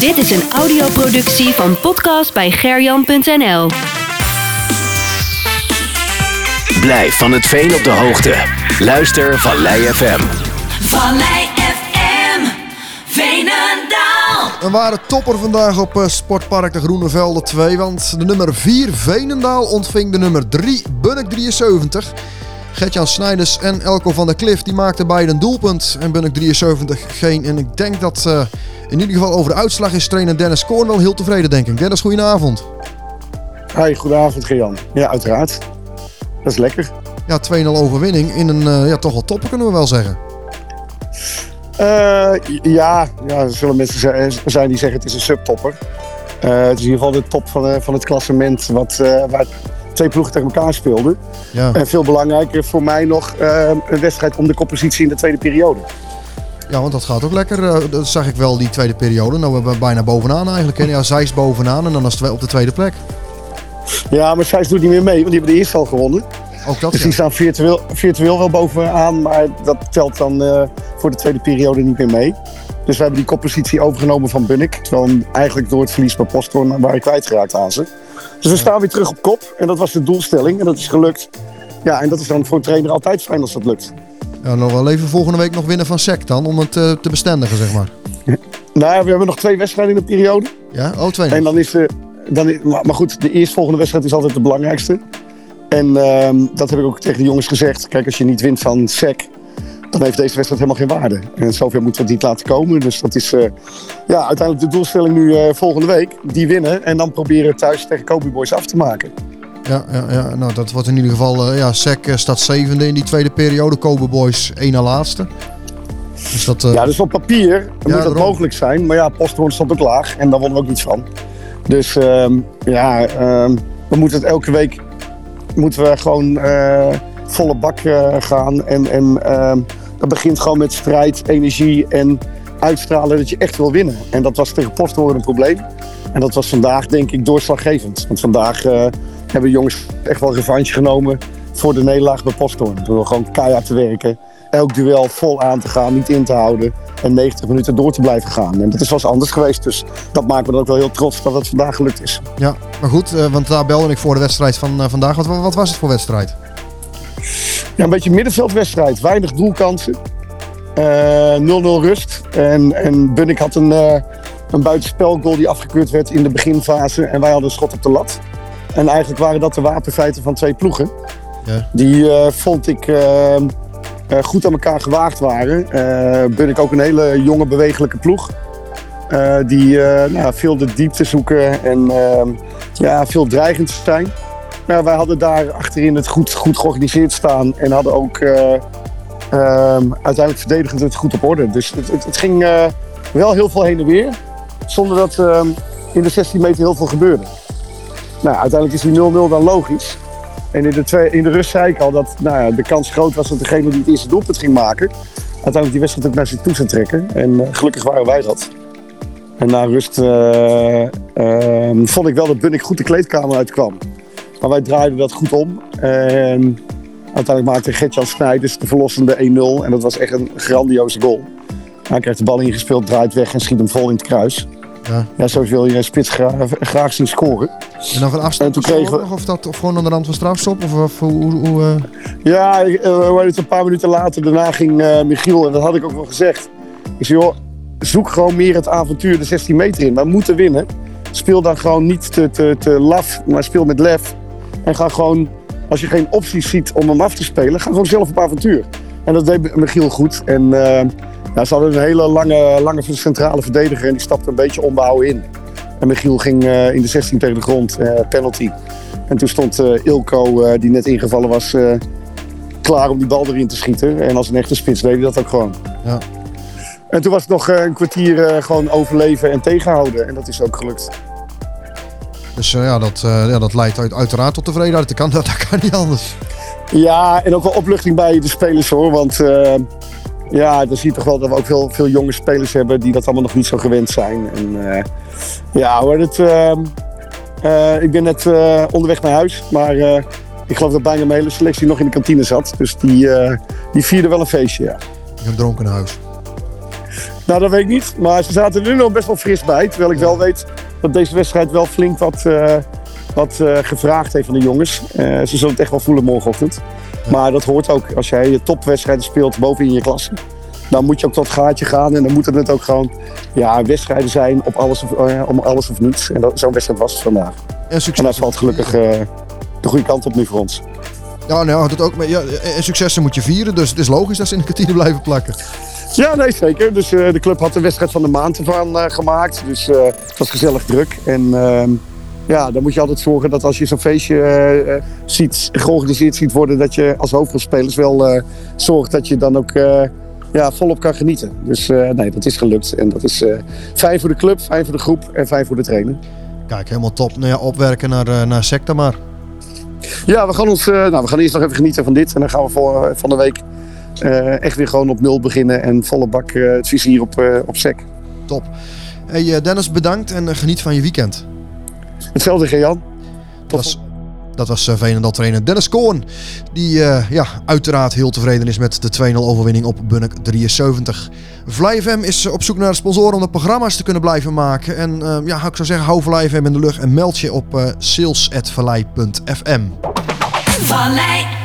Dit is een audioproductie van podcast bij gerjan.nl. Blijf van het veen op de hoogte. Luister Vallei FM. Vallei FM, Veenendaal. We waren topper vandaag op eh, Sportpark de Groene Velden 2. Want de nummer 4 Veenendaal ontving de nummer 3 Bunnik 73. Gertjan Snijders en Elko van der Klif die maakten beide een doelpunt. En Bunnik 73 geen. En ik denk dat eh, in ieder geval over de uitslag is trainer Dennis Koorn wel heel tevreden denk ik. Dennis, goedenavond. Hi, goedenavond Gejan. Ja, uiteraard. Dat is lekker. Ja, 2-0 overwinning in een eh, ja, toch wel topper kunnen we wel zeggen. Eh, ja, ja, er zullen mensen zijn die zeggen het is een subtopper. Eh, het is in ieder geval de top van, van het klassement wat, waar twee ploegen tegen elkaar speelden. Ja, En veel belangrijker voor mij nog eh, een wedstrijd om de koppositie in de tweede periode. ja want dat gaat ook lekker. eh, dat zag ik wel die tweede periode. Nou, we bijna bovenaan eigenlijk. hè. Ja, zij is bovenaan en dan het op de tweede plek. Ja, maar Zijs doet niet meer mee, want die hebben de eerste al gewonnen. Ook dat Dus ja. die staan virtueel, virtueel wel bovenaan, maar dat telt dan eh, voor de tweede periode niet meer mee. Dus we hebben die koppositie overgenomen van Bunnik. Terwijl eigenlijk door het verlies bij Posthoorn waren kwijtgeraakt aan ze. Dus we staan weer terug op kop. En dat was de doelstelling. En dat is gelukt. Ja, en dat is dan voor een trainer altijd fijn als dat lukt. Ja, nog wel even volgende week nog winnen van SEC dan. Om het eh, te bestendigen, zeg maar. Nou, ja, we hebben nog twee wedstrijden in de periode. Ja, oh, twee En dan is de. Dan maar goed, de eerstvolgende wedstrijd is altijd de belangrijkste. En ehm, dat heb ik ook tegen de jongens gezegd. Kijk, als je niet wint van SEC, dan heeft deze wedstrijd helemaal geen waarde. En zover moeten we het niet laten komen. Dus dat is eh, ja, uiteindelijk de doelstelling nu eh, volgende week. Die winnen en dan proberen thuis tegen Kobe Boys af te maken. Ja, ja, ja, nou dat wordt in ieder geval, eh, ja, SEC staat zevende in die tweede periode. Kobe Boys één na laatste. Dus dat, Ja, dus op papier moet dat daarom. mogelijk zijn. Maar ja, Posthoorn stond ook laag en daar wonnen we ook niets van. Dus ehm, ja, ehm, we moeten het elke week moeten we gewoon eh, volle bak eh, gaan. En, en ehm, dat begint gewoon met strijd, energie en uitstralen dat je echt wil winnen. En dat was tegen Posthoorn een probleem. En dat was vandaag denk ik doorslaggevend. Want vandaag eh, hebben jongens echt wel revanche genomen voor de nederlaag bij Posthoorn. Door gewoon keihard te werken. Elk duel vol aan te gaan, niet in te houden. En 90 minuten door te blijven gaan. En dat is wel eens anders geweest. Dus dat maakt me dan ook wel heel trots dat het vandaag gelukt is. ja, maar goed, eh, want daar belde ik voor de wedstrijd van eh, vandaag. Wat, wat was het voor wedstrijd? Ja, een beetje middenveldwedstrijd. Weinig doelkansen. Eh, 0-0 rust. En, en Bunnik had een, eh een buitenspelgoal die afgekeurd werd in de beginfase. En wij hadden een schot op de lat. En eigenlijk waren dat de wapenfeiten van twee ploegen. Ja. Die eh, vond ik eh, goed aan elkaar gewaagd waren. Eh Bunnik ook een hele jonge, bewegelijke ploeg. Eh, die nou, veel de diepte zoeken en eh, ja, veel dreigend zijn. Nou, wij hadden daar achterin het goed, goed georganiseerd staan en hadden ook eh, ehm, uiteindelijk verdedigend het goed op orde. Dus het, het, ging wel heel veel heen en weer, zonder dat ehm, in de 16 meter heel veel gebeurde. Nou, uiteindelijk is die 0-0 dan logisch. En in de, in de rust zei ik al dat nou ja, de kans groot was dat degene die het eerste doelpunt ging maken, uiteindelijk die wedstrijd ook naar zich toe zou trekken. En eh, gelukkig waren wij dat. En na rust eh, ehm, vond ik wel dat Bunnik goed de kleedkamer uitkwam. Maar wij draaiden dat goed om. En uiteindelijk maakte Gertjan Snijders de verlossende 1-0. En dat was echt een grandioze goal. Hij krijgt de bal ingespeeld, draait weg en schiet hem vol in het kruis. Ja. Ja, zo wil je een spits graag, graag zien scoren. En dan van afstand kregen we- of, dat, of gewoon aan de rand van strafstop? Of, of hoe... eh, Ja, eh, we waren het een paar minuten later. Daarna ging eh, Michiel, en dat had ik ook wel gezegd. Ik zei, joh, zoek gewoon meer het avontuur de 16 meter in. We moeten winnen. Speel dan gewoon niet te, te, te laf, maar speel met lef. En ga gewoon, als je geen opties ziet om hem af te spelen, ga gewoon zelf op avontuur. En dat deed Michiel goed. En ja, ze hadden een hele lange, lange centrale verdediger en die stapte een beetje onbehouden in. En Michiel ging eh, in de 16 tegen de grond, eh, penalty. En toen stond eh, Ilko, die net ingevallen was, klaar om die bal erin te schieten. En als een echte spits deed hij dat ook gewoon. Ja. En toen was het nog een kwartier gewoon overleven en tegenhouden. En dat is ook gelukt. dus ja, dat, ja, dat leidt uit, uiteraard tot tevredenheid. Dat kan, dat, kan niet anders. Ja, en ook wel opluchting bij de spelers hoor. Want ja, dan zie je toch wel dat we ook veel, veel jonge spelers hebben die dat allemaal nog niet zo gewend zijn. En eh, ja hoor, het, ehm, eh, ik ben net eh, onderweg naar huis. Maar ik geloof dat bijna mijn hele selectie nog in de kantine zat. Dus die, die vierde wel een feestje, ja. Een dronken huis. Nou, dat weet ik niet. Maar ze zaten er nu nog best wel fris bij. Terwijl ik wel weet dat deze wedstrijd wel flink wat, wat eh, gevraagd heeft van de jongens. Eh, ze zullen het echt wel voelen morgenochtend. Maar dat hoort ook. Als jij je topwedstrijden speelt bovenin je klasse. Dan moet je ook tot gaatje gaan. En dan moeten het ook gewoon ja, wedstrijden zijn op alles of, eh, om alles of niets. En dat- zo'n wedstrijd was het vandaag. En succes. En dat valt gelukkig de goede kant op nu voor ons. Ja, nou, dat ook. Maar ja, en successen moet je vieren, dus het is logisch dat ze in de kantine blijven plakken. Ja, nee, zeker. Dus de club had de wedstrijd van de maand ervan eh, gemaakt. Dus het was gezellig druk. En ehm, ja, dan moet je altijd zorgen dat als je zo'n feestje eh, eh, ziet, georganiseerd ziet worden, dat je als hoofdrolspelers wel eh, zorgt dat je dan ook ja, volop kan genieten. Dus nee, dat is gelukt. En dat is fijn voor de club, fijn voor de groep en fijn voor de trainer. Kijk, helemaal top. Nou ja, opwerken naar, naar sector maar. Ja, we gaan, ons, nou, we gaan eerst nog even genieten van dit. En dan gaan we voor, van de week echt weer gewoon op nul beginnen. En volle bak het vizier op, op sec. Top. Hey Dennis, bedankt en geniet van je weekend. Hetzelfde, Jan. Dat was, dat was uh, Veenendaal trainer Dennis Koorn. Die eh, ja, uiteraard heel tevreden is met de 2-0 overwinning op Bunnik 73. Vlei FM is eh, op zoek naar sponsoren om de programma's te kunnen blijven maken. En eh, ja, ik zou zeggen, hou Vlei FM in de lucht en meld je op uh, sales.vallei.fm. Vallei